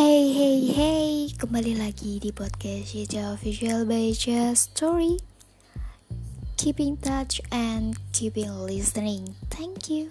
Hey hey hey, kembali lagi di podcast Jija Official by Just Story. keeping touch and keeping listening. Thank you.